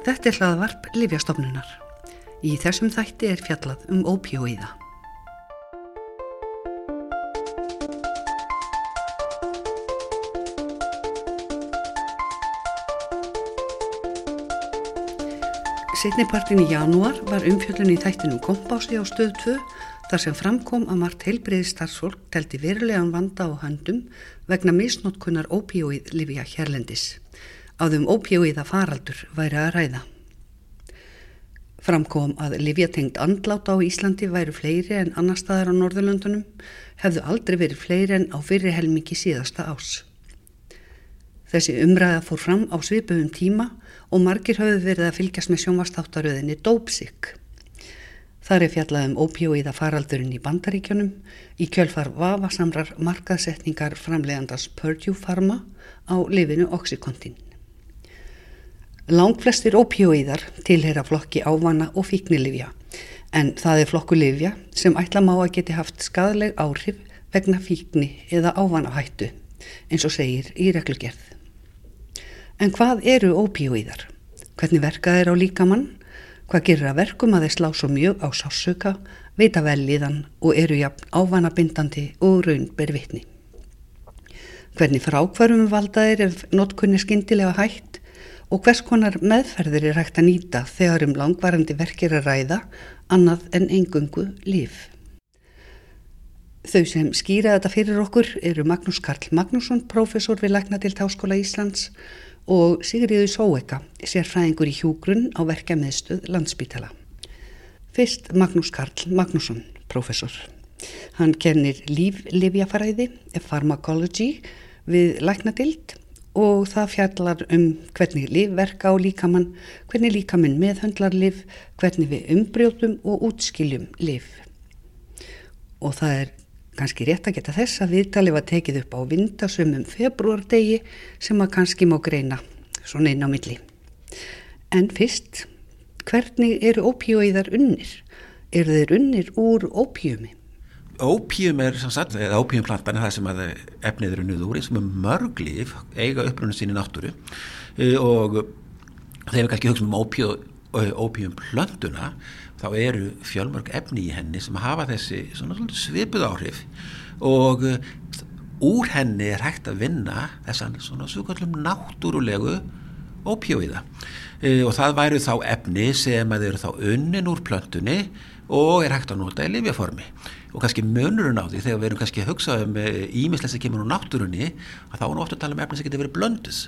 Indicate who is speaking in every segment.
Speaker 1: Þetta er hlaðvarp Livjastofnunar. Í þessum þætti er fjallað um ópíóíða. Setnipartin í janúar var umfjöllun í þættinum kompási á stöð 2 þar sem framkom að margt heilbriði starfsfólk telti verulegan vanda á handum vegna misnótkunnar ópíóið Livja Hérlendis. Áðum ópíóiða faraldur væri að ræða. Framkom að Livjatengt andláta á Íslandi væru fleiri en annar staðar á Norðurlöndunum hefðu aldrei verið fleiri en á fyrri helmingi síðasta ás. Þessi umræða fór fram á svipuðum tíma og margir hafðu verið að fylgjast með sjónvastáttaröðinni Dópsik. Þar er fjallað um ópíóiða faraldurinn í bandaríkjunum í kjölfar vafasamrar markaðsetningar framlegandars Purdue Pharma á lifinu Oxycontin. Langflestir ópíóiðar tilheyra flokki ávana og fíknilifja en það er flokku livja sem ætla má að geti haft skadleg áhrif vegna fíkni eða ávanahættu eins og segir í reglugerð. En hvað eru ópíóíðar? Hvernig verka þeir á líkamann? Hvað gerir að verkum að þeir slá svo mjög á sásuka, vita vel í þann og eru jafn ávanabindandi og raun ber vitni? Hvernig frákvarum valdaðir ef notkunni skindilega hægt og hvers konar meðferðir er hægt að nýta þegar um langvarandi verkir að ræða annað en engungu líf? Þau sem skýra þetta fyrir okkur eru Magnús Karl Magnússon, professor við Læknadilt Háskóla Íslands og Sigriður Sóeka, sérfræðingur í hjúgrunn á verkja meðstöð landsbítala. Fyrst Magnús Karl Magnússon, professor. Hann kennir líflifjafæræði, pharmacology, við læknadild og það fjallar um hvernig líf verka á líkamann, hvernig líkamann meðhöndlar líf, hvernig við umbrjóðum og útskiljum líf. Og það er kannski rétt að geta þess að viðtali var tekið upp á vindasumum februardegi sem að kannski má greina svona inn á milli. En fyrst, hvernig eru ópíóiðar unnir? Eru þeir unnir úr ópíumi?
Speaker 2: Ópíum er sem sagt, eða ópíumplantan er það sem að efnið eru unnið úr sem er mörglif, eiga upprunnin sín í náttúru. E, og þegar við kannski hugsaum um ópíumplantuna þá eru fjölmörg efni í henni sem hafa þessi svipuð áhrif. Og uh, úr henni er hægt að vinna þessan svona svokallum náttúrulegu ópjóiða e, og það væru þá efni sem að eru þá unnin úr plöntunni og er hægt að nota í lifjaformi og kannski munurinn á því þegar við erum kannski að hugsa um ímislega sem kemur úr náttúrunni að þá er ofta að tala um efni sem getur verið blöndus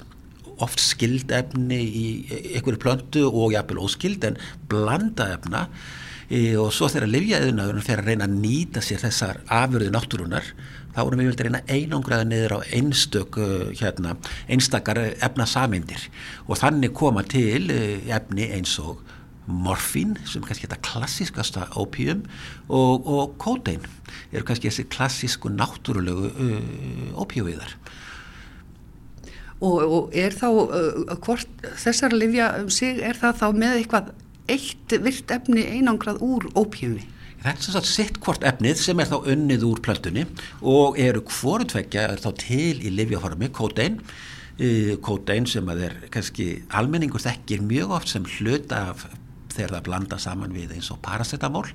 Speaker 2: oft skild efni í einhverju plöntu og jafnvel óskild en blanda efna. E, og svo þegar livjaðunaðurinn fer að reyna að nýta sér þessar afurðið náttúrunar þá erum við vel að reyna einangraða niður á einstök hérna, einstakar efna samindir og þannig koma til efni eins og morfín sem kannski þetta klassiskasta ópíum og, og kótein eru kannski þessi klassísku náttúrulegu uh, ópíuviðar
Speaker 1: Og, og er þá, uh, hvort þessar livja um sig, er það þá með eitthvað eitt virt efni einangrað úr ópíumi?
Speaker 2: Það er sem sagt sitt hvort efnið sem er þá unnið úr plöntunni og eru hvorutveggja er þá til í livjaformi, kótein, uh, kótein sem að er kannski almenningur þekkir mjög oft sem hluta af þegar það blanda saman við eins og paracetamol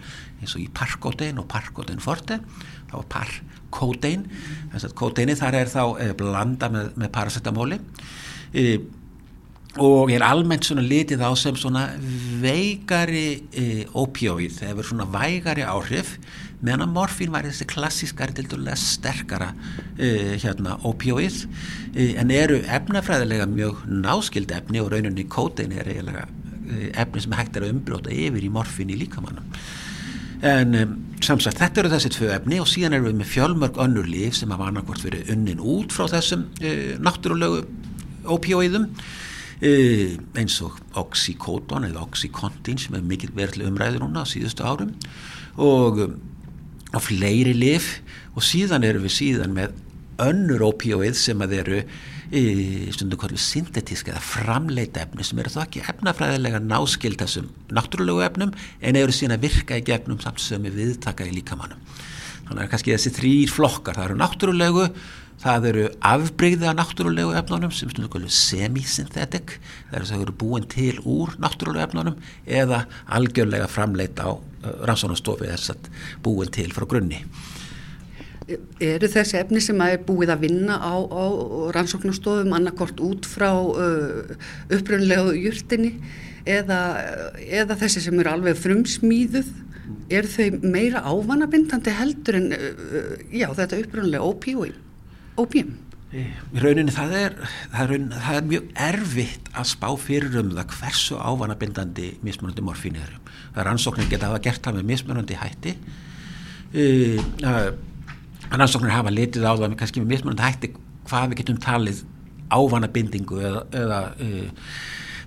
Speaker 2: eins og í parkotein og parkotein forte þá er parkotein. Þess að koteini þar er þá eh, blanda með, með paracetamoli e, og er almennt svona litið á sem svona veikari e, opioid, það er svona vægari áhrif meðan að morfín var þessi klassískari til dæla sterkara e, hérna opioid en eru efnafræðilega mjög náskild efni og rauninni kotein er eiginlega efni sem hægt er að umbrjóta yfir í morfin í líkamannum en um, samsagt þetta eru þessi tvö efni og síðan erum við með fjölmörg önnur líf sem hafa annarkvort verið unnin út frá þessum uh, náttúrulegu opioidum uh, eins og oxycodon eða oxycontin sem er mikil verðli umræði núna síðustu árum og, og fleiri líf og síðan erum við síðan með önnur opioid sem að eru stundu kvöldu syntetíska eða framleita efni sem eru þá ekki efnafræðilega náskild þessum náttúrulegu efnum en eru síðan að virka í gegnum samt sem við viðtaka í líkamannum. þannig að kannski þessi þrýr flokkar, það eru náttúrulegu það eru afbreyða náttúrulegu efnunum sem stundum semisynthetic það eru, eru búin til úr náttúrulegu efnunum eða algjörlega framleita á uh, rannsónastofi þess að búin til frá grunni
Speaker 1: Eru þessi efni sem að er búið að vinna á, á rannsóknastofum annarkort út frá uh, uppröndlegu júrtinni eða, eða þessi sem eru alveg frumsmíðuð eru þau meira ávanabindandi heldur en uh, já, þetta uppröndlega ópíum?
Speaker 2: Í rauninni það er, það, er rauninni, það er mjög erfitt að spá fyrir um það hversu ávanabindandi mismunandi morfín eru. Það er ansóknir geta að hafa gert það með mismunandi hætti uh, rannsóknir hafa litið á það með kannski með mismunandi hætti hvað við getum talið ávanabindingu eða, eða uh,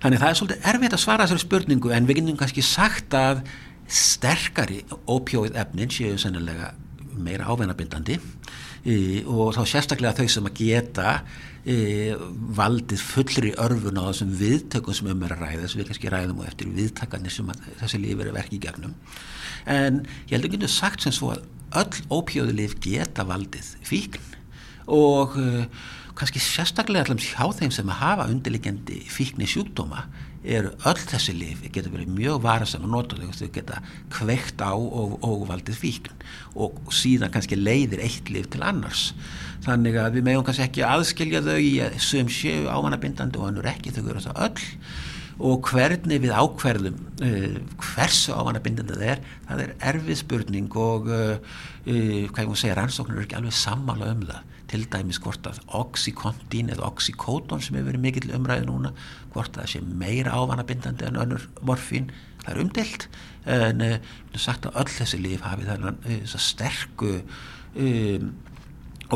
Speaker 2: þannig það er svolítið erfitt að svara þessari spurningu en við getum kannski sagt að sterkari ópjóið efnin séu sennilega meira ávanabindandi uh, og þá sérstaklega þau sem að geta uh, valdið fullri örfun á þessum viðtökum sem um er að ræða þess að við kannski ræðum og eftir viðtakarnir sem þessi líf eru verkið gegnum. En ég held að getum sagt sem svo að öll ópjóðulif geta valdið fíkn og uh, kannski sérstaklega allam hjá þeim sem hafa undirliggjandi fíkni sjúkdóma eru öll þessi lif geta verið mjög varasam og notalega þau geta kveikt á og, og valdið fíkn. Og síðan kannski leiðir eitt lif til annars. Þannig að við meðum kannski ekki aðskilja þau í að sögum séu ámannabindandi og hann er ekki þau eru það öll og hvernig við ákverðum uh, hversu ávanabindandi það er það er erfið spurning og uh, uh, hvað ég múið segja rannsóknir er ekki alveg sammála um það. Til dæmis hvort að oxycontin eða oxycodon sem hefur verið mikill umræði núna hvort að það sé meira ávanabindandi en önnur morfín það er umdelt en erum sagt að öll þessi líf hafi þannig sterku um,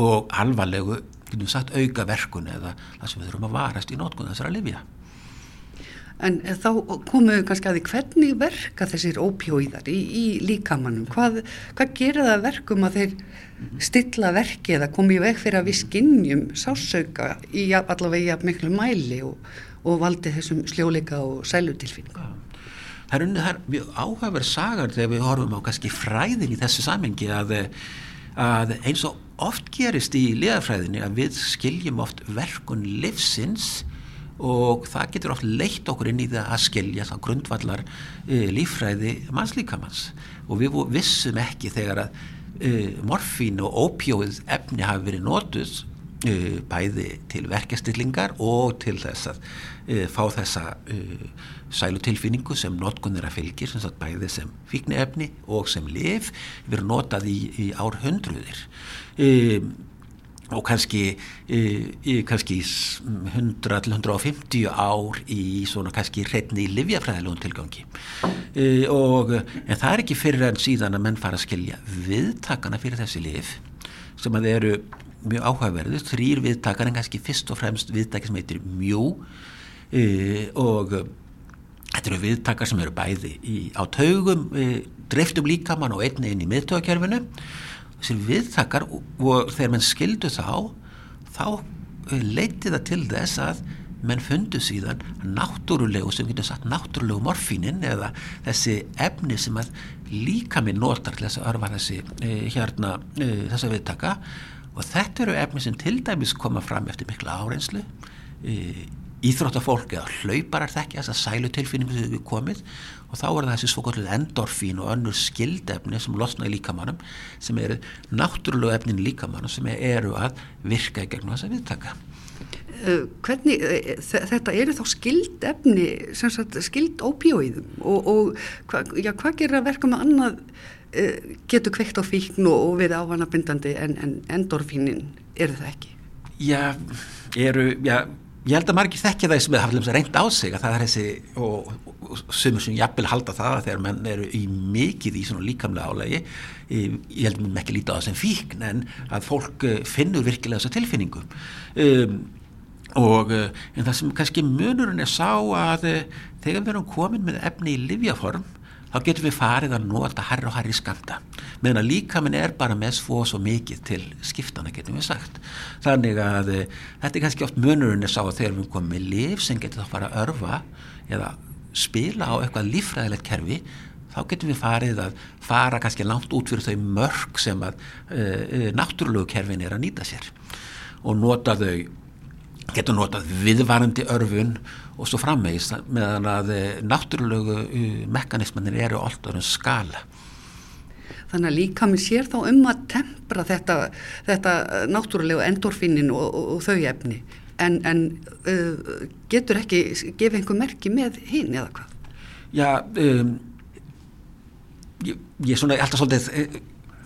Speaker 2: og alvarlegu erum sagt auka verkun eða það sem við þurfum að varast í nótkunn þessara lifja
Speaker 1: En þá komum við kannski að því hvernig verka þessir ópjóíðar í, í líkamannum? Hvað, hvað gerir það verkum að þeir stilla verki eða komi veg fyrir að við skinnjum sásauka í allavega miklu mæli og, og valdi þessum sljóleika og sælutilfinningu?
Speaker 2: Það er, er mjög áhugaverð sagar þegar við horfum á kannski fræðin í þessu samengi að, að eins og oft gerist í liðafræðinni að við skiljum oft verkun livsins og það getur oft leitt okkur inn í það að skilja þá grundvallar uh, lífræði mannslíkamanns og við vissum ekki þegar að uh, morfín og ópjóið efni hafi verið nótuð uh, bæði til verkestillingar og til þess að fá þessa sælutilfinningu sem notkunnir að fylgir sem sagt bæði sem fíkni efni og sem lif verið notað í, í árhundruðir og kannski, e, kannski 100-150 ár í svona kannski hreitni í livjafræðilegum tilgangi. E, og en það er ekki fyrir enn síðan að menn fara að skilja viðtakana fyrir þessi liv sem að eru mjög áhugaverðu, þrýr viðtakar en kannski fyrst og fremst viðtakar sem heitir mjú e, og þetta eru viðtakar sem eru bæði í, á taugum, e, dreiftum líkamann og einni inn í miðtöðakerfinu sem viðtakar og, þegar mann skildu þá þá eh, leiti það til þess að menn fundu síðan náttúrulegu sem getur sagt náttúrulegu morfínin eða þessi efni sem að líka minn notar til þess að örfa þessi e, hérna e, þessa viðtaka. Og þetta eru efni sem til dæmis koma fram eftir mikla áreinslu íþróttafólk eða hlauparar þekkja þess að sælu tilfinningu sem við komið og þá er það þessi svokalluð endorfín og önnur skildefni sem losna í líkamannum sem eru náttúrulegu efnin í líkamannum sem eru að virka í gegnum þess að viðtaka
Speaker 1: uh, Hvernig, uh, þetta eru þá skildefni skild óbjóiðum og, og hva, já, hvað gerir að verka með annað uh, getur kveikt á fíkn og verið ávanabindandi en, en endorfínin eru það ekki?
Speaker 2: Já, eru, já ég held að margir þekkja það sem hafa reynd á sig að það er þessi og, og sumur sem jafnvel halda það að þegar menn eru í mikið í svona líkamlega álægi ég held að mér ekki líta á það sem fíkn en að fólk eh, finnur virkilega þessa tilfinningu. Um, og eh, en það sem kannski munurinn er sá að eh, þegar við erum komin með efni í livjaform þá getum við farið að nota herra og herri skamta meðan að líka minn er bara með svo svo mikið til skiptana getum við sagt. Þannig að e, þetta er kannski oft munurinn er sá að þegar við komum með liv sem getur þá fara að örfa eða spila á eitthvað lífræðilegt kerfi þá getum við farið að fara kannski langt út fyrir þau mörg sem að uh, náttúrulegu kerfin er að nýta sér. Og nota þau getur notað viðvarandi örfun og svo frammeðis meðan að náttúrulegu mekanismanir eru alltaf um skala
Speaker 1: Þannig að líka minn sér þá um að tempra þetta, þetta náttúrulega endorfinin og, og, og þau efni en, en uh, getur ekki gefið einhver merki með hinn eða hvað?
Speaker 2: Já, um, ég er svona alltaf svolítið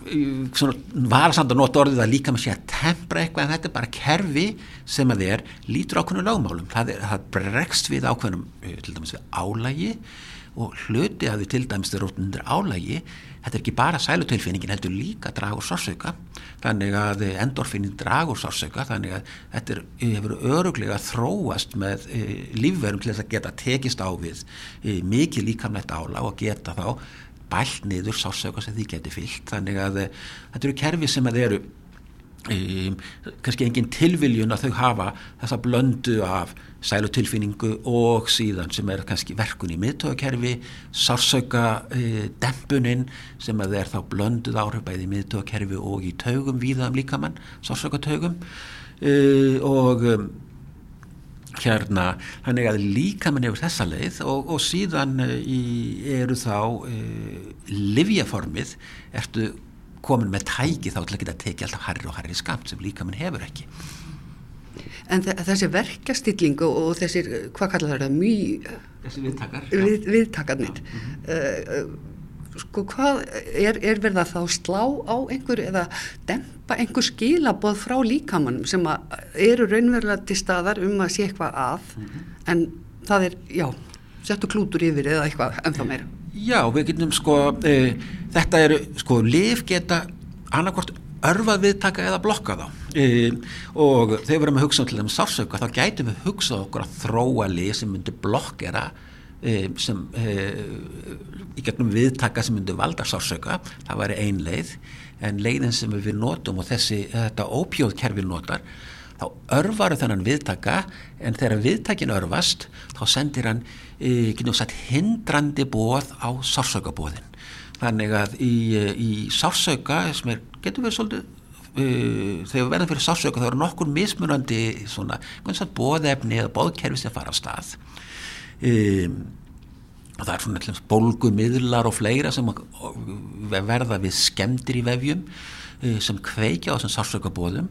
Speaker 2: uh, uh var samt að nota orðið að líka með sé að tempra eitthvað en þetta er bara kerfi sem að þér lítur ákveðinu lögmálum. Það, er, það bregst við ákveðinum uh, til dæmis við álægi og hluti að því til dæmis þeir rótun undir álægi þetta er ekki bara sælutilfinningin heldur líka dragur sársauka. Þannig að endorfinin dragur sársauka þannig að þetta er, hefur öruglega þróast með e, lífverum til þess að geta tekist á við e, mikið líkamlegt ála og geta þá bælt niður sársauka sem því geti fyllt. Þannig að e, þetta eru kerfi sem að eru Um, kannski engin tilviljun að þau hafa þessa blöndu af sælutilfinningu og síðan sem er kannski verkun í miðtöðakerfi sársauka e, dempunin sem að er þá blönduð áhrif bæði í miðtöðakerfi og í taugum víðaðum líkamann, sársauka taugum. E, og um, hérna, þannig að líkamann hefur þessa leið og, og síðan e, eru þá livjaformið ertu komin með tæki þá til að geta tekið alltaf harri og harri skamt sem líka minn hefur ekki.
Speaker 1: En þessi verkastilling og þessir, hvað kallar það mjög
Speaker 2: þessi viðtakar
Speaker 1: við, viðtakarnir. Ja. uh, sko hvað er, er verið að þá slá á einhver eða dempa einhver skilaboð frá líkamannum sem eru raunverulega til staðar um að sé eitthvað að? Mm -hmm. en það er, já, settu klútur yfir eða eitthvað ennþá meira.
Speaker 2: Já, við getum sko, e, þetta eru sko, liv geta annarkort örfað viðtaka eða blokka þá. E, og þegar við erum að hugsa um til þeim sársauka þá gætum við hugsað okkur að þróa lið sem myndir blokkera sem e, í gegnum viðtaka sem myndir valda sársauka, það væri ein leið en leiðin sem við notum og þessi, þetta ópjóðkerfi notar þá örfaru þennan viðtaka en þegar viðtakin örfast þá sendir hann e, sagt, hindrandi bóð á sársökabóðin þannig að í, e, í sársöka sem er, getur verið svolítið þegar við verðum fyrir sársöka þá eru nokkur mismunandi svona, bóðefni eða bóðkerfi sem fara á stað um, og það er svona bólgumiðlar og fleira sem verða við skemdir í vefjum uh, sem kveikja á þessum sársökabóðum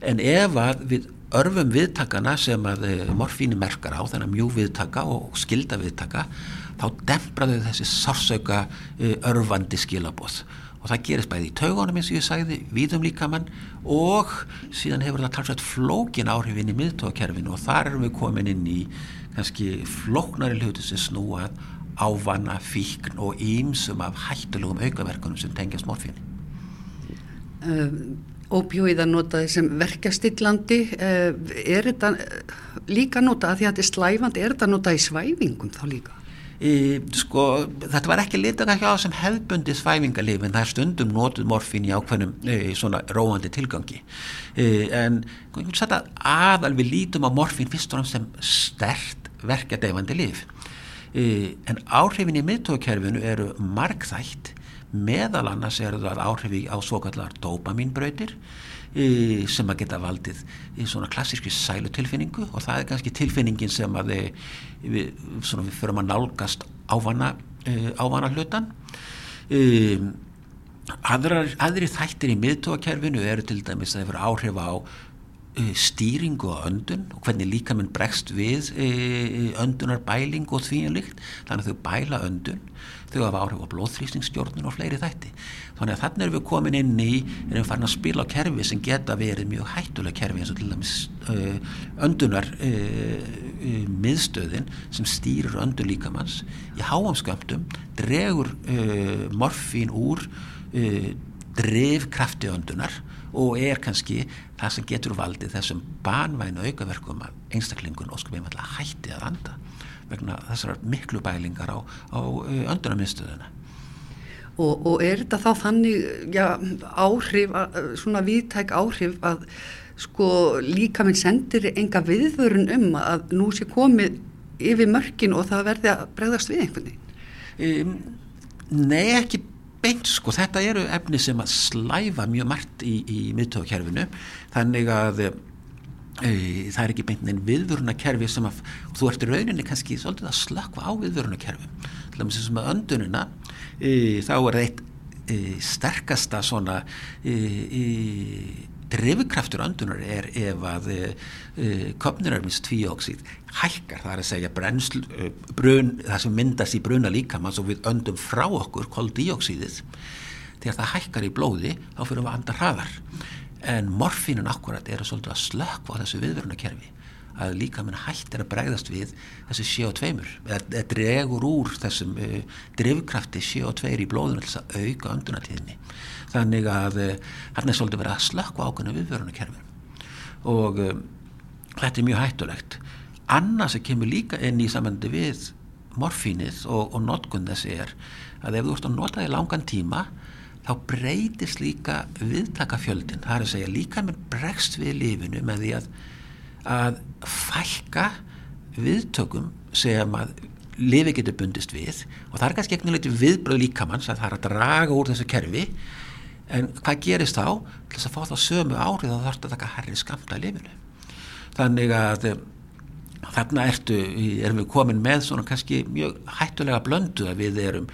Speaker 2: en ef að við örfum viðtakana sem að eh, morfínu merkar á þennan mjú viðtaka og skilda viðtaka þá dempraðu þessi sársauka eh, örfandi skilaboð. Og það gerist bæði í taugunum eins og ég sagði víðum líkamann og síðan hefur það talsvægt flókin áhrifin í miðtókerfinu og þar erum við komin inn í kannski flóknari hluti sem snúað ávanna, fíkn og ímsum af hættulegum aukaverkunum sem tengjast morfínu
Speaker 1: um óbjóið að nota þessum verkastillandi eh, er þetta líka nota að því að þetta er slæfandi er þetta nota í svæfingum þá líka?
Speaker 2: Í, sko, þetta var ekki litað ekki á sem hefðbundi svæfingalif en það er stundum notuð morfin í ákveðnum e, svona róandi tilgangi e, en aðal við lítum á morfin fyrst og náttúrulega sem stert verkadefandi lif e, en áhrifin í miðtókerfinu eru markþætt meðal annars eru það áhrifi á svo kallar dopamínbröytir e, sem að geta valdið í svona klassíski sælutilfinningu. Og það er kannski tilfinningin sem að við, svona, við förum að nálgast ávana, e, ávana hlutan Aðrar, aðri þættir í miðtóakerfinu eru til dæmis að það fyrir áhrif á stýringu og öndun og hvernig líka minn bregst við öndunar bæling og því en líkt. Þannig að þau bæla öndun þau hafa áhrif á blóðþrýstingsstjórnun og fleiri þætti. Þannig að þannig erum við komin inn í erum farin að spila á kerfi sem geta verið mjög hættulega kerfi eins og til dæmis uh, öndunar miðstöðin sem stýrir öndun líkamanns í háamskömmtum dregur morfín úr drefkrafti öndunar og er kannski það sem getur valdið þessum banvænu aukaverkum að einstaklingun sko við maður hætti að anda vegna þessar miklu bælingar á, á öndunarmiðstöðuna.
Speaker 1: Og, og er þetta þá þannig já, áhrif, svona viðtæk áhrif að sko líka minn sendir enga viðvörun um að nú sé komið yfir mörkin og það verði að bregðast við einhvern veginn?
Speaker 2: Um, Nei, ekki beint sko, þetta eru efni sem að slæfa mjög margt í, í miðtöðakerfinu þannig að e, það er ekki beint einn viðvörunakerfi sem að þú ert í rauninni kannski svolítið að slökka á viðvörunakerfi til dæmis sem að öndunina e, þá er eitt e, sterkasta svona drifkraftur öndunar er ef að e, kopnirarmins tvíóksíð hækkar, það er að segja brennsl, brun, það sem myndast í bruna líkamann svo við öndum frá okkur koldíóksíðið þegar það hækkar í blóði þá fyrir við að anda hraðar. En morfínun akkurat er að að slökka á þessu viðverunarkerfi að líka minn hættir að bregðast við þessi CO2 eða dregur úr þessum uh, drivkrafti CO2 í blóðunum til að auka öndunatíðinni þannig að uh, hann er svolítið verið að slökka ákveðinu viðvörunarkerfin og um, þetta er mjög hættulegt. Annað sem kemur líka inn í samandi við morfínið og, og notkun þessi er að ef þú ert að nota það í langan tíma þá breytist líka viðtakafjöldin það er að segja líka með bregst við lífinu með því að að fælka viðtökum sem að lifi getur bundist við. Og það er kannski ekki nýtt viðbröð líkamanns að það er að draga úr þessu kerfi. En hvað gerist þá? Til þess að fá það sömu árið þá þarf það að herri skamta í lifinu þannig að eh, þarna ertu, erum við komin með svona kannski mjög hættulega blöndu að við erum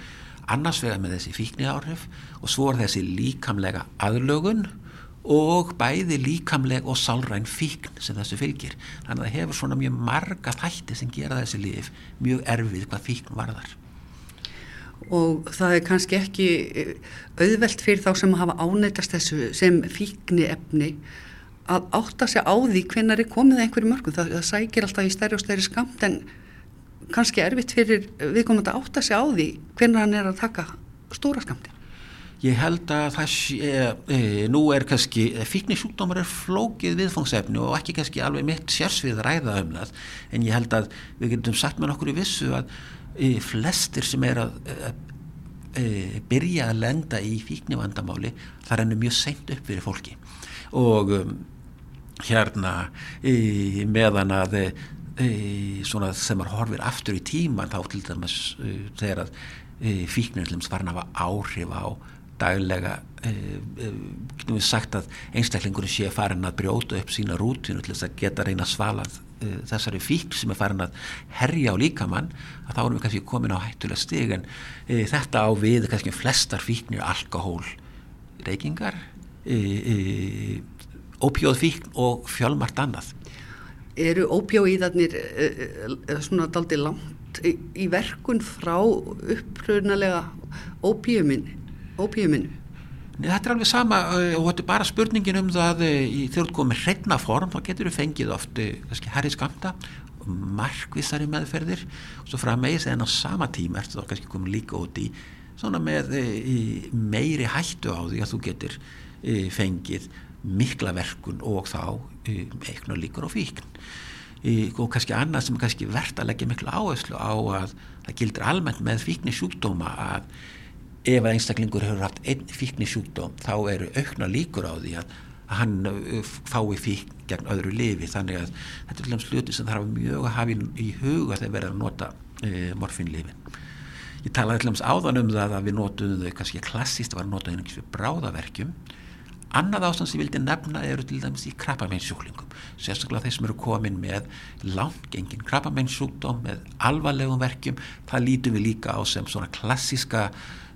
Speaker 2: annars vega með þessi fíkni áhrif og svo er þessi líkamlega aðlögun og bæði líkamleg og sálræn fíkn sem þessu fylgir. Þannig að það hefur svona mjög marga þætti sem gera þessi lif mjög erfið hvað fíkn varðar.
Speaker 1: Og það er kannski ekki eh, auðvelt fyrir þá sem hafa ánætast þessu sem fíkni efni að átta sig á því hvenar er komið einhverju mörgum, það, það sækir alltaf í stærri og stærri skamt en kannski erfitt fyrir viðkomandi að átta sig á því hvenar hann er að taka stóra skamti
Speaker 2: Ég held að það sé, e, nú er kannski, fíknisjúkdómar er flókið viðfangsefni og ekki kannski alveg mitt sérsvið ræða um það, en ég held að við getum sagt með okkur í vissu að e, flestir sem er að e, byrja að lenda í fíknivandamáli, það rennur mjög seint upp fyrir fólki. Og um, hérna meðan að svona sem er horfir aftur í tíman þá til dæmis þegar að fíknir svarna hafa áhrif á daglega eh, eh, getum við sagt að einstaklingur sé farin að brjóta upp sína rútinu til þess að geta reyna að svala eh, þessari fík sem er farin að herja á líkamann að þá erum við kannski komin á hættulega stig. En e, þetta á við kannski flestar fíknir, alkohól reykingar e, e, ópjóðfíkn og fjölmart annað.
Speaker 1: Eru ópjóðíðarnir svona daldi langt í verkun frá upprunalega ópíuminni ópíuminu?
Speaker 2: Þetta er alveg sama eh, og þetta er bara spurningin um það eh, í þegar þú komir hreitna form þá getur þú fengið oft herri eh, skamta markvissari meðferðir og svo frammeðis en á sama tíma ertu þá kannski komið líka út í svona með e, meiri hættu á því að þú getur fengið mikla verkun og þá eitthvað líkur á fíkn og kannski annað sem er kannski verðt að leggja miklu áherslu á að það gildir almennt með fíkni sjúkdóma að ef að einstaklingur hefur haft einn fíkni sjúkdóm þá eru aukna líkur á því að, hann uh, fái fíkn gegn öðru lifi. Þannig að þetta er dæmis hluti sem þarf mjög að hafa í huga þegar verður að nota e, morfinlifin. Ég talaði dæmis áðan um það að við notum þau kannski klassíst var að nota einhvers við bráðaverkjum. Annað ástand sem ég vildi nefna eru til dæmis í krabbameinssjúklingum, sérstaklega þeir sem eru komin með langengin krabbameinssjúkdóm með alvarlegum verkjum, það lítum við líka á sem svona klassiska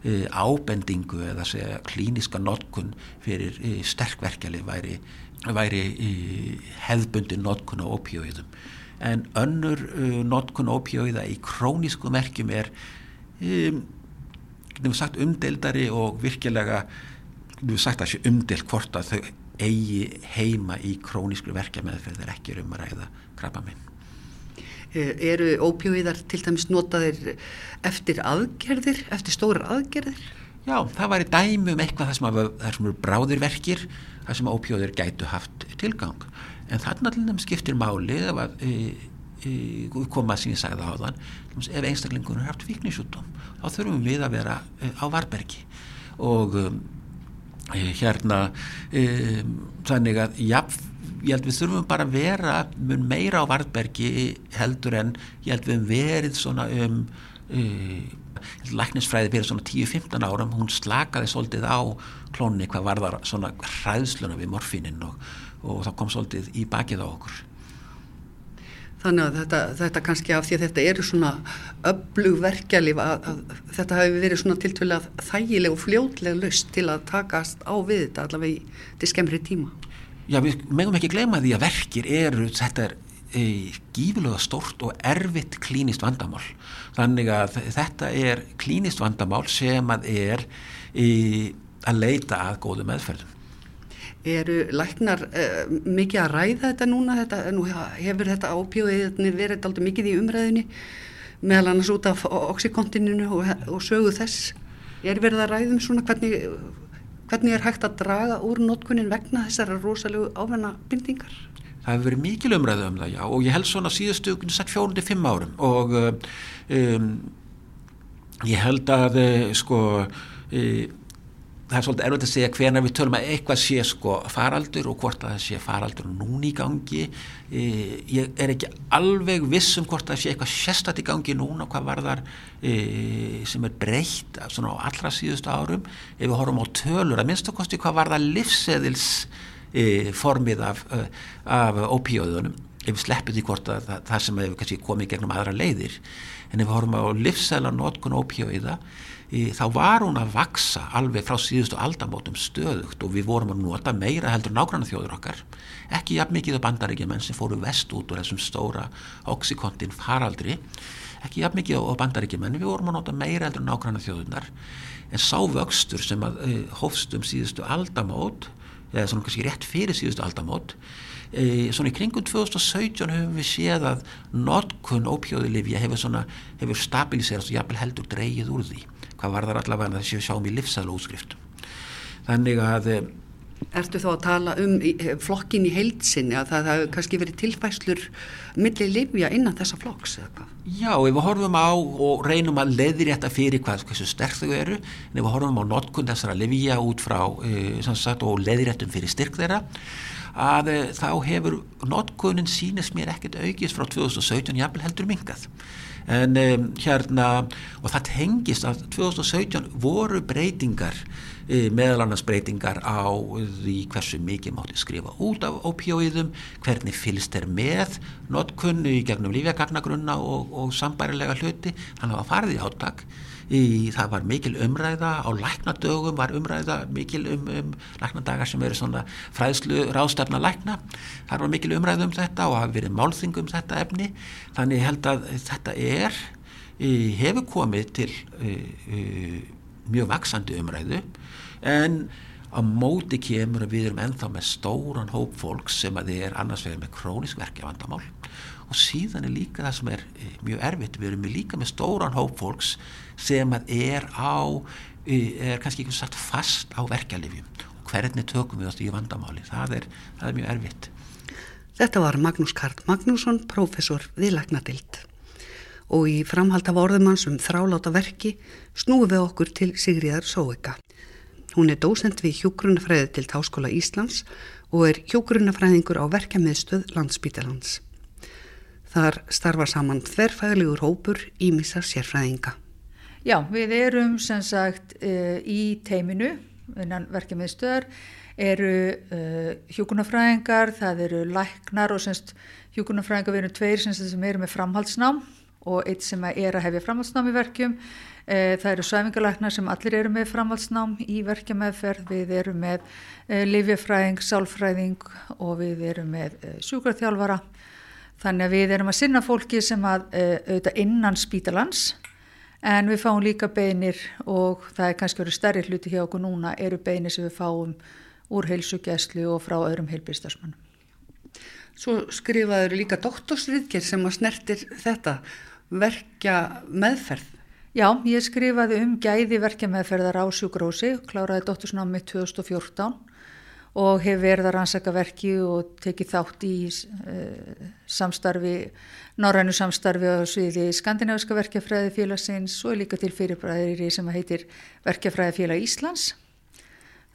Speaker 2: ábendingu eða segja klíniska notkun fyrir e, sterkverkjali væri, væri e, hefðbundi notkun á opíóiðum. En önnur notkun opíóiða í krónísku merkjum er, sagt, umdeildari og virkilega umdelt hvort að þau eigi heima í krónísklu verkja með þeir ekki um að ræða krabba minn.
Speaker 1: Eh, eru ópjóiðar til dæmis notaðir eftir aðgerðir, eftir stóra aðgerðir?
Speaker 2: Já, það var í dæmi um eitthvað það sem, það sem eru bráðirverkir, það sem ópjóður gætu haft tilgang. En þarna til dæmis skiptir máli ef að e, e, koma sem ég sagði á þann, ef einstaklingunum er haft fíknisjútum, þá þurfum við að vera á varbergi og um, Eh, hérna um, þannig að já, ég held við þurfum bara að vera meira á Vartbergi heldur en ég held við verið svona um uh, Læknisfræði fyrir svona 10-15 árum, hún slakaði svolítið á klónni hvað var það svona hræðsluna við morfinin og, og það kom svolítið í bakið á okkur.
Speaker 1: Þannig að þetta, þetta kannski af því að þetta eru svona öflug verkjalið að, að þetta hafi verið svona tiltvölega þægileg og fljótleg lust til að takast á við þetta allavega til skemmri tíma.
Speaker 2: Já, við megum ekki gleyma því að verkir eru, þetta er e, gífilega stort og erfitt klínist vandamál. Þannig að þetta er klínist vandamál sem að er e, að leita að góðu meðferðum.
Speaker 1: Eru læknar uh, mikið að ræða þetta núna? Þetta, nú hefur þetta ápjóðið verið aldrei mikið í umræðinni meðal annars út af oxykontininu og, og sögu þess? Er verið að ræðum svona hvernig, hvernig er hægt að draga úr notkunin vegna þessara rosalegu ávenna bindingar
Speaker 2: Það hefur verið mikil umræðu um það já og ég held svona síðustu sett fjórundi fimm árum. Og um, ég held að sko um, það er svolítið erfitt að segja hvena við tölum að eitthvað sé sko faraldur og hvort að það sé faraldur núni í gangi. E, ég er ekki alveg viss um hvort að það sé eitthvað sérstatt í gangi núna hvað var þar e, sem er breytt svona á allra síðustu árum. Ef við horfum á tölur að minnst okkosti hvað var það livseðils e, formið af, af opíóðunum ef við sleppum því hvort að það, það sem hefur komið gegnum aðra leiðir. En ef við horfum á livseðla notkun opíóiða þá var hún að vaksa alveg frá síðustu aldamótum stöðugt og við vorum að nota meira heldur nágranna þjóður okkar ekki jafn mikið af bandaríkjumenn sem fóru vest út úr þessum stóra oxykontin faraldri ekki jafn mikið af bandaríkjumenn við vorum að nota meira heldur nágranna þjóðunar en sá vöxtur sem að uh, hófst um síðustu aldamót eða svona kannski rétt fyrir síðustu aldamót e, svona í kringum 2017 höfum við séð að notkun ópjóðilifja hefur, hefur stabiliserast og jafnvel heldur dreyið úr því hvað var þar allavega þess að við sjáum í livsæðlu útskriftum þannig að
Speaker 1: eh, Ertu þá að tala um eh, flokkin í heilsinni að það hefur kannski verið tilfæslur millir livja innan þessa flokks eða hvað?
Speaker 2: Já, ef við horfum á og reynum að leiðir þetta fyrir hvað hversu sterk þau eru, en ef við horfum á notkund þessara livja út frá e, sagt, og leiðir þetta fyrir styrk þeirra að þá hefur notkunin sínist mér ekkert aukist frá 2017 jafnvel heldur mingað en um, hérna og það tengist að 2017 voru breytingar e, meðal annars breytingar á því hversu mikið mátti skrifa út af opjóiðum, hvernig fylgst er með notkunni í gegnum lífjagagnagrunna og, og sambærilega hluti, þannig að það farið í áttak í, það var mikil umræða á læknadögum var umræða mikil um, um læknadagar sem eru svona fræðslu ráðstefna lækna. Það var mikil umræða um þetta og hafi verið málþing um þetta efni. Þannig held að þetta er hefur komið til mjög vaksandi umræðu. En á móti kemur að við erum ennþá með stóran hóp fólks sem að þið er annars vegar með krónisk verkja vandamál og síðan er líka það sem er mjög erfitt, við erum líka með stóran hóp fólks sem að er á er kannski ekki sagt fast á verkjalifjum og hvernig tökum við ást í vandamáli? Það er, það er mjög erfitt.
Speaker 1: Þetta var Magnús Karl Magnússon professor við Læknadild og í framhald af orðumanns um þráláta verki snúum við okkur til Sigriðar Sóeka Hún er dósend við hjógrunafræði til Táskóla Íslands og er hjógrunafræðingur á verkefmiðstöð Landsbítalands Þar starfa saman þverfæðlegur hópur í missa sérfræðinga
Speaker 3: Já, við erum sem sagt uh, í teiminu, innan verkefnið stöðar, eru eh, hjókunarfræðingar, það eru læknar og semst hjókunarfræðingar við erum tveir sem, sem eru með framhaldsnám og eitt sem er að hefja framhaldsnám í verkjum. Uh, það eru svæfingalæknar sem allir eru með framhaldsnám í verkjumæðferð, við erum með lifjafræðing, sálfræðing og við erum með sjúkraþjálfara. Þannig að við erum að sinna fólki sem að auðvitað innan spítalans en við fáum líka beinir og það er kannski verið stærri hluti hjá okkur núna eru beinir sem við fáum úr heilsugjæslu og frá öðrum heilbíðstafsmannum.
Speaker 1: Svo skrifaður líka doktorsriðger sem að snertir þetta verkja meðferð.
Speaker 3: Já, ég skrifaði um gæði verkja meðferðar á sjúgrósi, kláraði doktorsnámið 2014 og hef verið að rannsaka verki og tekið þátt í uh, samstarfi, norrænu samstarfi á sviði skandinaviska verkefræði félagsins og líka til fyrirbræðir sem heitir Verkefræði félag Íslands.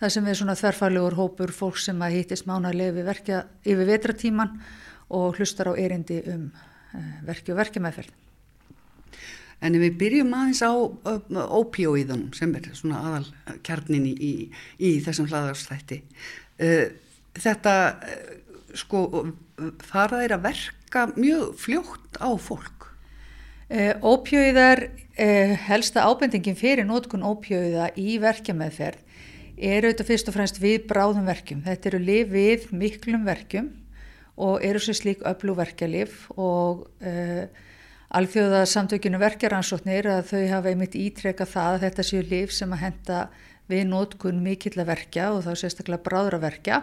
Speaker 3: Það sem er svona þverfælegur hópur fólk sem að hýttist mánarlega yfir, verkja, yfir vetratíman og hlustar á erindi um uh, verki og verkefæðferð.
Speaker 1: En ef við byrjum aðeins á ópíóiðunum sem er svona aðal kjarnin í, í, í þessum hlaðarstætti. Uh, þetta, uh, sko, fara þeir að verka mjög fljótt á fólk?
Speaker 3: Uh, ópíóiðar, helsta ábendingin fyrir nótkun ópíóiða í verkjameðferð er auðvitað fyrst og fremst við bráðum verkjum. Þetta eru lif við miklum verkjum og eru sér slík öflugverkjalif og Alþjóða samtökinu verkjaransóknir að þau hafa einmitt ítrekka það að þetta séu líf sem að henda við nótkun mikill að verkja og þá sérstaklega bráður að verkja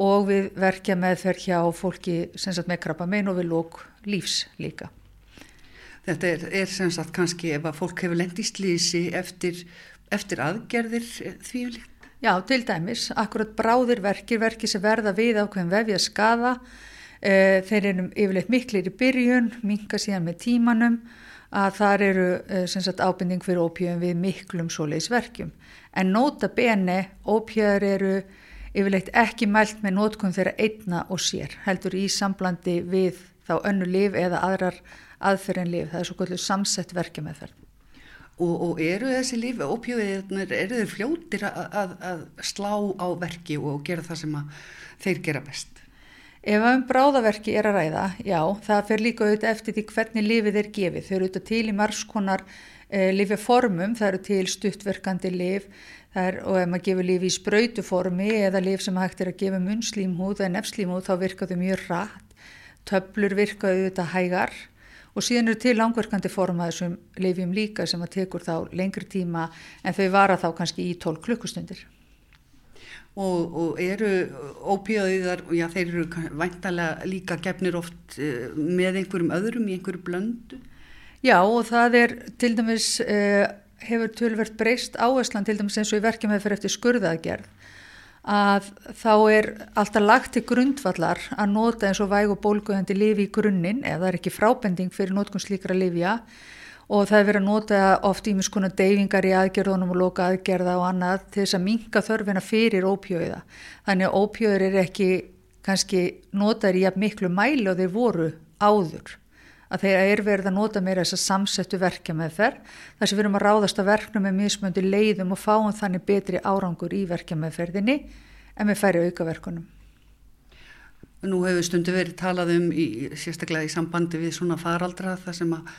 Speaker 3: og við verkja meðferð hjá fólki sagt, með krabba mein og við lók lífs líka.
Speaker 1: Þetta er, er sem sagt kannski ef að fólk hefur lendið slísi eftir, eftir aðgerðir því líkt?
Speaker 3: Já, til dæmis, akkurat bráðir verkir, verkir sem verða við ákveðin vefja skada Eh, þeir eru yfirleitt miklir í byrjun, minka síðan með tímanum að þar eru eh, sagt, ábending fyrir ópjöðum við miklum svoleiðisverkjum. En nota bene, ópjöðar eru yfirleitt ekki mælt með nótkunn þeirra einna og sér, heldur í samblandi við þá önnu liv eða aðrar aðferðin liv. Það er svo kvöldur samsett verkja með þær.
Speaker 1: Og, og eru þessi lifi, ópjöðir, eru þeir fljóttir að, að slá á verki og gera það sem þeir gera best?
Speaker 3: Ef um bráðaverki er að ræða, já, það fer líka auðvitað eftir því hvernig lifið er gefið. Þau eru auðvitað til í margskonar eh, lififormum, það eru til stuttverkandi lif er, og ef maður gefur lifi í spröytuformi eða lif sem hægt er að gefa munnslímhúð eða nefnslímhúð þá virka þau mjög rætt, töblur virka auðvitað hægar. Og síðan eru til langverkandi forma þessum lifjum líka sem að tekur þá lengri tíma en þau vara þá kannski í 12 klukkustundir
Speaker 1: og, og eru ópíðaðiðar, já þeir eru væntalega líka gefnir oft uh, með einhverjum öðrum í einhverju blöndu?
Speaker 3: Já og það er til dæmis, uh, hefur tölvert breyst áherslan til dæmis eins og í verkjum hefur eftir skurðaðgerð að þá er alltaf lagt til grundvallar að nota eins og væg og bólguðandi lifi í grunninn eða það er ekki frábending fyrir nótkunn slíkra lifja og það er verið að nota oft í mjög skona deyfingar í aðgerðunum og loka aðgerða og annað til þess að minka þörfina fyrir ópjóiða. Þannig að ópjóður er ekki kannski notaður í að miklu mæli og þeir voru áður. Að þeir er verið að nota meira þess að samsettu verkja með þær. Þess að við erum að ráðast að verkna með mismöndi leiðum og fáum þannig betri árangur í verkja með ferðinni en með færi aukaverkunum.
Speaker 1: Nú hefur stundu verið talað um í, sérstaklega í sambandi við svona faraldra það sem að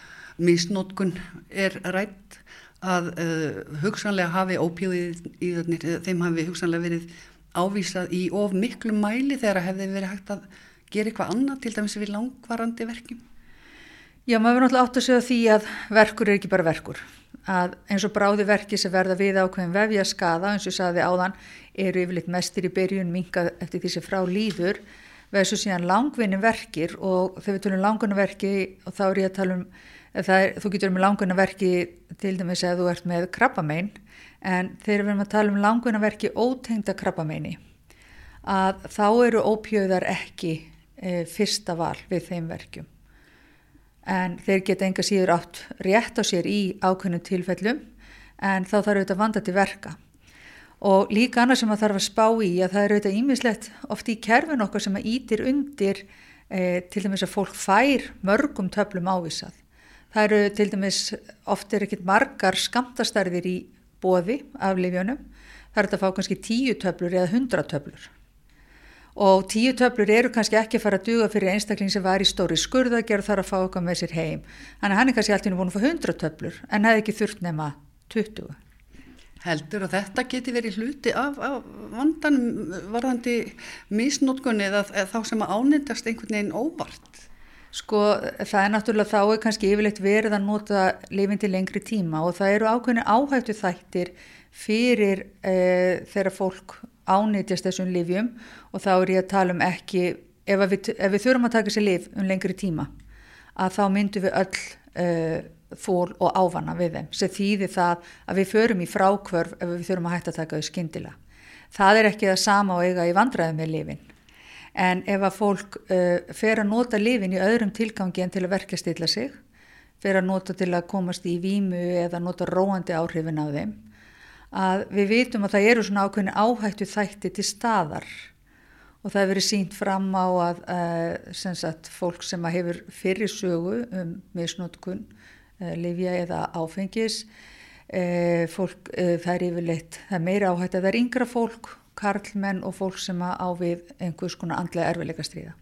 Speaker 1: misnótkun er rætt að uh, hugsanlega hafi ópíðið í þannir, þeim hafi hugsanlega verið ávísað í of miklu mæli þegar hefði verið hægt að gera eitthvað annað til dæmis við langvarandi verkjum?
Speaker 3: Já, maður verður náttúrulega átt að segja því að verkur er ekki bara verkur. Að eins og bráði verki sem verða við ákveðin vefja skada, eins og saði áðan, eru yfirleitt mestir í byrjun minkað eftir því sem frá líður, verður svo síðan langvinni verkir og þegar við tölum langvinni verki og þá er ég að tala um Er, þú getur með langunarverki til dæmis að þú ert með krabbamein en þegar við erum að tala um langunarverki ótengda krabbameini að þá eru ópjöðar ekki e, fyrsta val við þeim verkjum. En þeir geta enga síður átt rétt á sér í ákveðnum tilfellum en þá þarf auðvitað vanda til verka. Og líka annað sem að þarf að spá í að það eru auðvitað ímislegt oft í kerfin okkar sem að ítir undir e, til dæmis að fólk fær mörgum töflum ávísað Það eru til dæmis oft er ekkit margar skamtastærðir í bóði af lifjónum. Það er þetta að fá kannski tíu töflur eða hundra töflur. Og tíu töflur eru kannski ekki að fara að duga fyrir einstakling sem var í stóri skurðagerð þar að fá okkar með sér heim. Þannig að hann er kannski alltaf búin að fá hundra töflur en hefði ekki þurft nema 20.
Speaker 1: Heldur og þetta geti verið hluti af, af vandanum varðandi misnótkunni eða þá sem að ánendast einhvern veginn óvart?
Speaker 3: Sko það er náttúrulega þá er kannski yfirleitt verið að nota lifin til lengri tíma og það eru ákveðinu áhættu þættir fyrir e, þegar fólk ánýtjast þessum lifjum og þá er ég að tala um ekki, ef við, ef við þurfum að taka sér lif um lengri tíma að þá myndum við öll e, fól og ávana við þeim sem þýðir það að við förum í frákvörf ef við þurfum að hætta að taka þau skindila. Það er ekki það sama og eiga í vandræði með lifin en ef að fólk uh, fer að nota lifin í öðrum tilgangi en til að verka stilla sig, fer að nota til að komast í vímu eða nota róandi áhrifin af þeim, að við vitum að það eru svona ákveðin áhættu þætti til staðar. Og það hefur verið sínt fram á að uh, sem sagt, fólk sem hefur fyrir sögu um misnótkun uh, livja eða áfengis fólk, það er yfirleitt það er meira áhætt að það er yngra fólk karlmenn og fólk sem á við einhvers konar andlega erfileika stríða.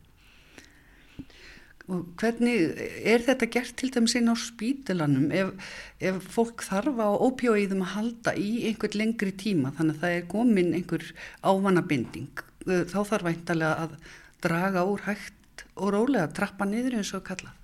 Speaker 1: Og hvernig er þetta gert til dæmis inn á spítilanum ef, ef fólk þarf á ópjóiðum að halda í einhvern lengri tíma? Þannig að það er komin einhver ávanabinding þá þarf væntalega að draga úr hægt og rólega trappa niður eins og kalla.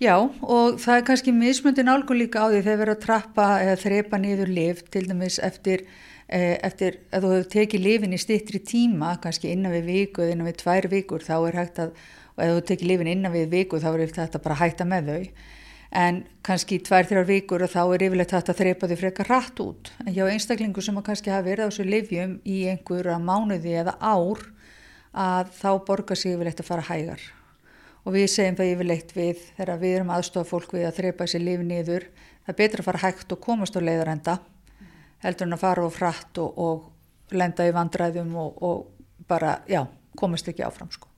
Speaker 3: Já og það er kannski mismundin álgun líka á því þegar verður að trappa eða þrepa niður liv til dæmis eftir, eftir að þú hefur tekið lifin í stittri tíma kannski innan við viku eða innan við tvær vikur þá er hægt að og ef þú tekir lifin innan við viku þá er þetta bara að hætta með þau. En kannski tvær, þrjár vikur og þá er yfirleitt hægt að þreipa þau frekar rætt út. En hjá einstaklingu sem að kannski hafa verið á þessu livjum í einhverja mánuði eða ár að þá borgar sig yfirleitt að fara hægar. Og við segjum það yfirleitt við þegar við erum aðstofa fólk við að þreipa þessi lifi niður. Það er betra að fara hægt og komast á leiðarenda heldur en að fara á frætt og, og lenda í vandræðum og, og bara, já, komast ekki áfram sko.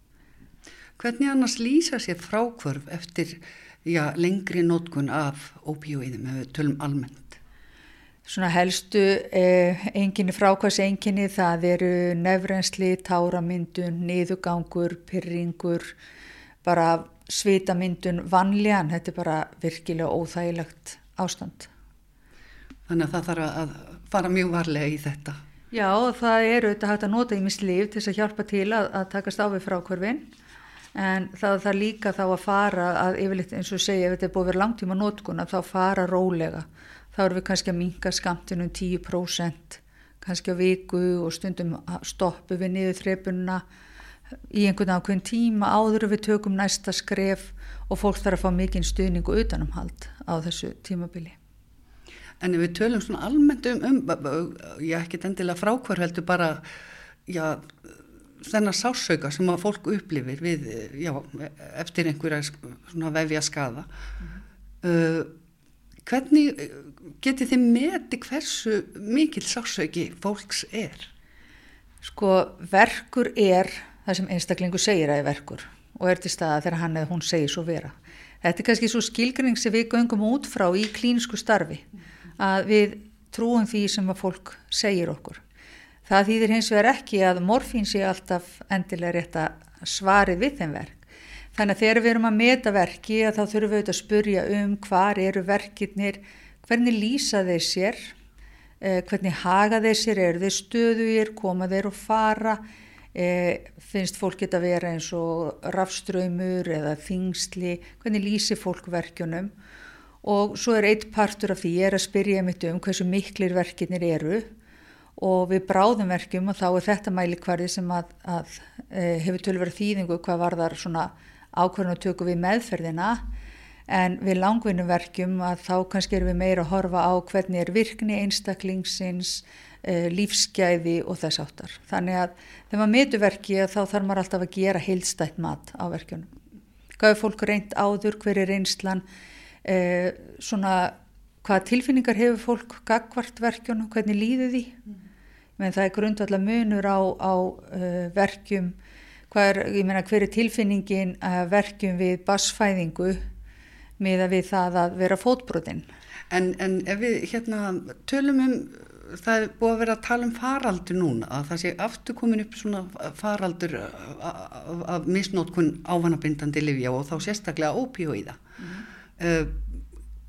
Speaker 1: Hvernig annars lýsa sér frákvörf eftir já, lengri nótkun af ópíóiðum ef við tölum almennt?
Speaker 3: Svona helstu eh, enginni frákværs enginni það eru nefrensli, táramyndun, niðugangur, pyrringur, bara svitamyndun vanlíðan, þetta er bara virkilega óþægilegt ástand.
Speaker 1: Þannig að það þarf að fara mjög varlega í þetta.
Speaker 3: Já, það eru þetta hægt að nota í mislíf til þess að hjálpa til að, að takast á við frákvörfinn en það þarf líka þá að fara að yfirleitt eins og segja ef þetta er búið vera langtíma nótkun að þá fara rólega. Þá erum við kannski að minka skamtinu 10% kannski á viku og stundum stoppu við niður þrepununa í einhvern ákveðin tíma áður við tökum næsta skref og fólk þarf að fá mikinn stuðningu utanumhald á þessu tímabili
Speaker 1: En við tölum svona almennt um, um já ekki endilega frákvarheldur bara já þennar sásauka sem að fólk upplifir við, já, eftir einhverja vefja skada mm. uh, hvernig geti þið meti hversu mikil sásauki fólks er?
Speaker 3: Sko verkur er það sem einstaklingu segir að er verkur og er til staða þegar hann eða hún segir svo vera þetta er kannski svo skilgring sem við göngum út frá í klínisku starfi að við trúum því sem að fólk segir okkur Það þýðir hins vegar ekki að morfín sé alltaf endilega rétt að svari við þeim verk. Þannig að þegar við erum að meta verki að þá þurfum við auðvitað að spurja um hvar eru verkirnir, hvernig lýsa þeir sér, eh, hvernig haga þeir sér, eru þeir stöðugir, koma þeir og fara, eh, finnst fólk geta að vera eins og rafströymur eða þingsli, hvernig lýsi fólk verkjunum og svo er eitt partur af því ég er að spyrja mitt um hversu miklir verkirnir eru og við bráðum verkjum og þá er þetta mælikvarði sem að, að e, hefur tölverið þýðingu hvað var þar svona ákvarðan og tökum við meðferðina en við langvinnum verkjum að þá kannski erum við meira að horfa á hvernig er virkni einstaklingsins, e, lífsgæði og þess áttar. Þannig að þegar maður metur verki þá þarf maður alltaf að gera heilstætt mat á verkjunum. Hvað er fólk reynd áður, hver er reynslan, e, svona hvaða tilfinningar hefur fólk gagvart verkjunum, hvernig líður því mm. menn það er grundvallar munur á, á uh, verkjum er, ég meina hver er tilfinningin uh, verkjum við basfæðingu með að við það að vera fótbrotinn
Speaker 1: en, en ef við hérna tölum um það er búið að vera að tala um faraldur núna að það sé aftur komin upp svona faraldur af misnótkun ávanabindandi livja og þá sérstaklega ópíóiða mm. Uh,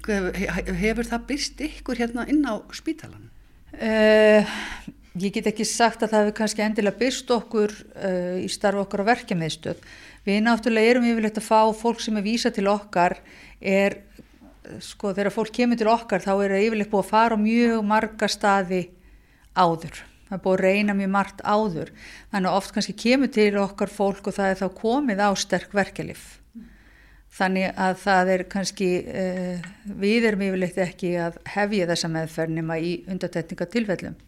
Speaker 1: hefur það byrst ykkur hérna inn á spítalan?
Speaker 3: Uh, ég get ekki sagt að það hefur kannski endilega byrst okkur uh, í starfu okkar á verkefniðstöð. Við náttúrulega erum yfirlegt að fá fólk sem er vísa til okkar er, sko þegar fólk kemur til okkar þá er það yfirlegt búið að fara á mjög marga staði áður. Það er búið að reyna mjög margt áður. Þannig að oft kannski kemur til okkar fólk og það er þá komið á sterk verkelif Þannig að það er kannski, uh, við erum yfirleitt ekki að hefja þessa meðferð nema í undatekningatilfellum.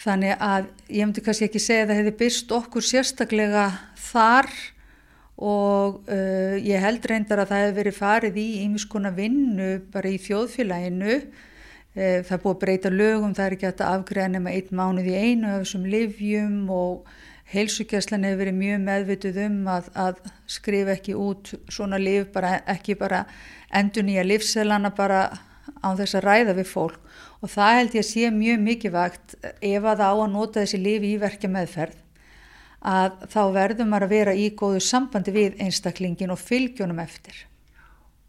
Speaker 3: Þannig að ég myndi kannski ekki segja að það hefði byrst okkur sérstaklega þar og uh, ég held reyndar að það hefði verið farið í ímiskona vinnu bara í þjóðfélaginu. Uh, það er búið að breyta lögum, það er ekki að afgreða nema einn mánuð í einu af þessum livjum og heilsugjastlan hefur verið mjög meðvituð um að, að skrifa ekki út svona líf, bara, ekki bara endur nýja lífselana bara á þess að ræða við fólk og það held ég að sé mjög mikið vakt ef að á að nota þessi líf í verkja meðferð að þá verðum maður að vera í góðu sambandi við einstaklingin og fylgjónum eftir.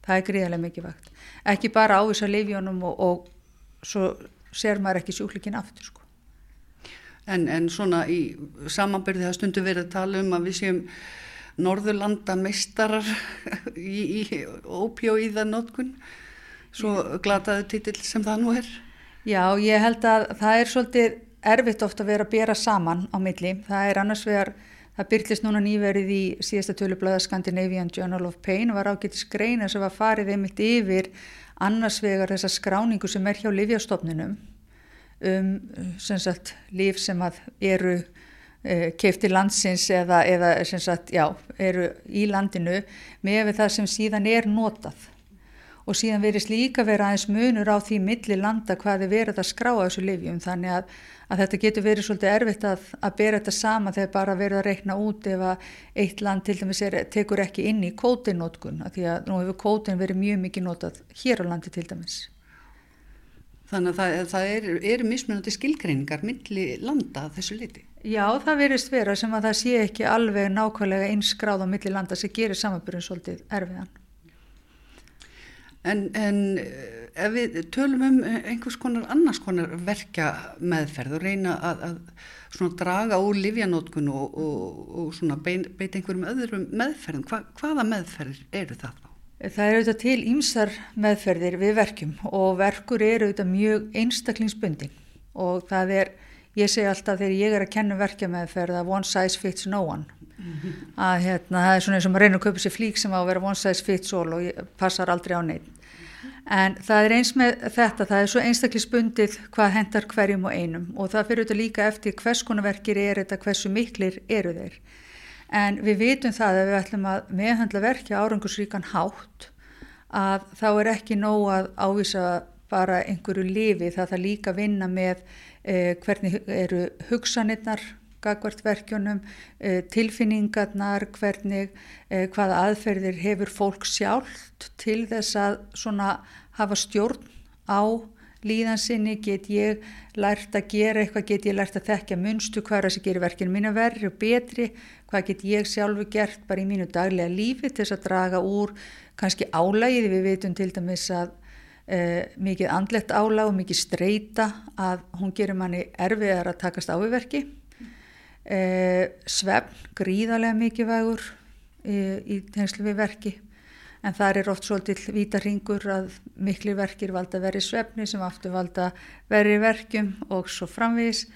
Speaker 3: Það er gríðarlega mikið vakt. Ekki bara ávisa lífjónum og, og svo ser maður ekki sjúklikinn aftur sko.
Speaker 1: En, en svona í samanbyrði það stundu verið að tala um að við séum norðurlanda meistarar í, í ópjóíða notkun, svo glataðu títill sem það nú er.
Speaker 3: Já, ég held að það er svolítið erfitt ofta að vera að bera saman á milli. Það er annars vegar, það byrklist núna nýverið í síðasta tölublöða Scandinavian Journal of Pain og var ágættis greina sem var farið einmitt yfir annars vegar þessa skráningu sem er hjá Livjastofnunum um sem sagt líf sem að eru uh, keifti landsins eða, eða sagt já, eru í landinu með það sem síðan er notað og síðan verist líka vera aðeins munur á því milli landa hvað er verið að skrá á þessu livjum þannig að, að þetta getur verið svolítið erfitt að, að bera þetta sama þegar bara verið að reikna út ef að eitt land til dæmis er, tekur ekki inn í kótinnótkun því að nú hefur kótin verið mjög mikið notað hér á landi til dæmis.
Speaker 1: Þannig að það, það eru er mismunandi skilgreiningar milli landa þessu liti.
Speaker 3: Já, það verist vera sem að það sé ekki alveg nákvæmlega einskráð á milli landa sem gerir samanbyrjum svolítið erfiðan.
Speaker 1: En, en eh, ef við tölum um einhvers konar annars konar verkja meðferð og reyna að, að draga úr livjanótkun og, og, og beita einhverjum öðrum meðferðum, Hva, hvaða meðferðir eru það þá?
Speaker 3: Það eru auðvitað til ímsar meðferðir við verkjum og verkur eru auðvitað mjög einstaklingsbundin. Og það er, ég segi alltaf þegar ég er að kenna verkja meðferð að one size fits no one. Mm -hmm. að hérna það er svona eins og maður reynir að kaupa sér flík sem á að vera one size fits all og passar aldrei á neitt en það er eins með þetta, það er svo einstaklingsbundið hvað hendar hverjum og einum. Og það fyrir auðvitað líka eftir hvers konar verkir er þetta, hversu miklir eru þeir en við vitum það að við ætlum að meðhandla verkja árangusríkan hátt að þá er ekki nóg að ávisa bara einhverju lifi það það líka vinna með eh, hvernig eru hugsanirnar gagvart verkjunum, eh, tilfinningarnar, hvernig, eh, hvaða aðferðir hefur fólk sjálft til þess að svona hafa stjórn á líðansinni, get ég lært að gera eitthvað, get ég lært að þekka munstu hvað er það sem gerir verkinu mína verri og betri, hvað get ég sjálfu gert bara í mínu daglega lífi til þess að draga úr kannski álægið, við veitum til dæmis að e, mikið andlegt álæg og mikið streyta að hún gerir manni erfiðar að takast á við verki, e, svefn gríðarlega mikið vægur e, í tengslu við verki en það er oft svolítið vítarhingur að miklu verkir valda verið svefni sem aftur valda verið verkjum og svo framvís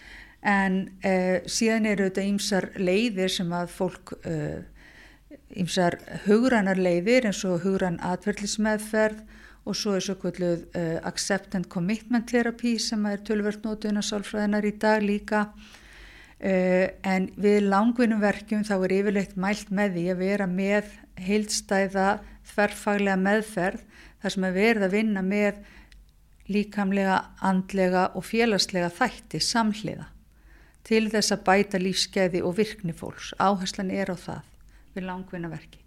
Speaker 3: en eh, síðan eru þetta ýmsar leiðir sem að fólk ýmsar eh, hugrannar leiðir eins og hugrann atverðlismeðferð og svo er svo kvölduð uh, accept and commitment therapy sem er tölvört nótuna sálfræðinar í dag líka. Uh, en við langvinnum verkjum þá er yfirleitt mælt með því að vera með heildstæða þverfaglega meðferð þar sem er verið að vinna með líkamlega, andlega og félagslega þætti samhliða til þess að bæta lífskeiði og virkni fólks. Áherslan er á það við langvinna verki.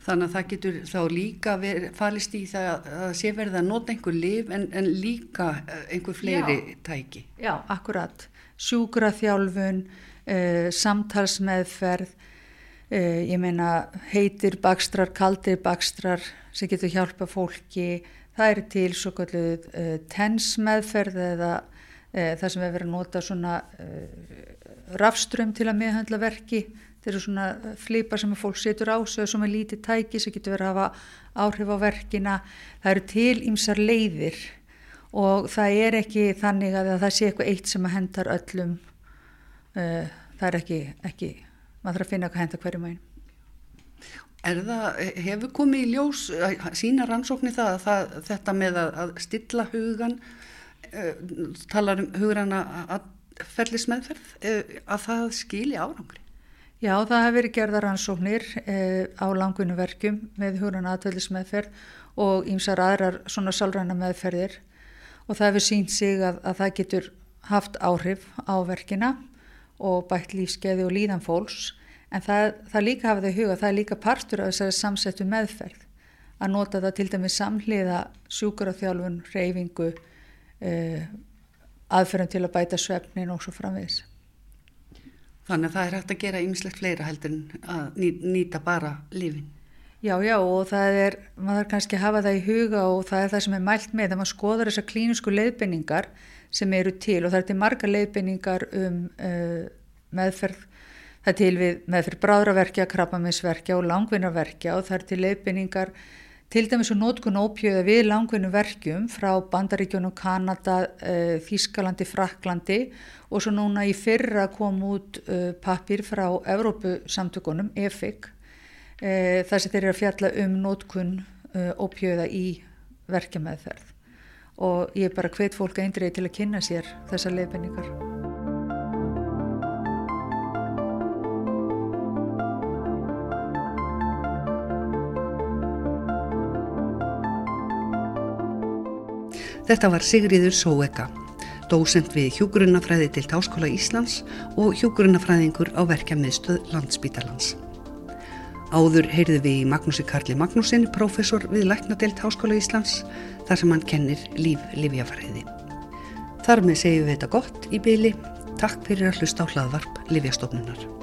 Speaker 1: Þannig að það getur þá líka verið, falist í það að sé verið að nota einhver liv en, en líka eh, einhver fleiri
Speaker 3: Já.
Speaker 1: tæki.
Speaker 3: Já, akkurat. Sjúkraþjálfun, uh, samtalsmeðferð, Uh, ég meina heitir bakstrar, kaldir bakstrar sem getur hjálpa fólki það er til svo kalluð uh, tensmeðferð eða uh, það sem er verið að nota svona rafström til að meðhandla verki. Þeir eru svona flipa sem fólk setur á sig sem er lítið tæki sem getur verið að hafa áhrif á verkina. Það eru til ymsar leiðir og það er ekki þannig að það sé eitthvað eitt sem að hendar öllum. Það er ekki, ekki maður þarf að finna hvað henda hverjum einn
Speaker 1: Er það, hefur komið í ljós sína rannsóknir það, það þetta með að, að stilla hugan uh, talar um hugurana að ferlis meðferð uh, að það skilji árangri?
Speaker 3: Já, það hefur verið gerða rannsóknir uh, á langunum verkjum með hugurana aðferlis meðferð og ýmsar aðrar svona sálræna meðferðir. Og það hefur sínt sig að, að það getur haft áhrif á verkina og bætt lífskeiði og líðan fólks en það, það líka hafa þau huga, það er líka partur af þessari samsettu meðferð að nota það til dæmis samhliða sjúkaraþjálfun, reyfingu, uh, aðferðum til að bæta svefnin og svo framvegis.
Speaker 1: Þannig að það er hægt að gera ymslegt fleira heldur en að nýta bara lífin.
Speaker 3: Já, já og það er, maður kannski hafa það í huga og það er það sem er mælt með þegar maður skoðar þessar klínisku leiðbendingar sem eru til og það er til marga leiðbendingar um uh, meðferð, það er til við meðferð bráðraverkja, krabbaminsverkja og langvinnarverkja og það er til leiðbendingar til dæmis og nótkun ópjöða við langvinnu verkjum frá Bandaríkjónum, Kanada, uh, Þískalandi, Fraklandi og svo núna í fyrra kom út uh, pappir frá Evrópusamtökunum, EFIC e, þar sem þeir eru að fjalla um nótkun e, ópjöða í verkjameðferð og ég er bara hvet fólk eindriði til að kynna sér þessar leifinningar.
Speaker 1: Þetta var Sigriður Sóeka, dósent við hjúgrunafræði til Táskóla Íslands og hjúgrunafræðingur á verkjamiðstöð Landsbítalans. Áður heyrðu við í Magnúsi Karli Magnúsin, professor við Læknadelt Háskóla Íslands, þar sem hann kennir líf livjafræði. Þar með segjum við þetta gott í byli. Takk fyrir að hlusta á hlaðvarp Livjastofnunar.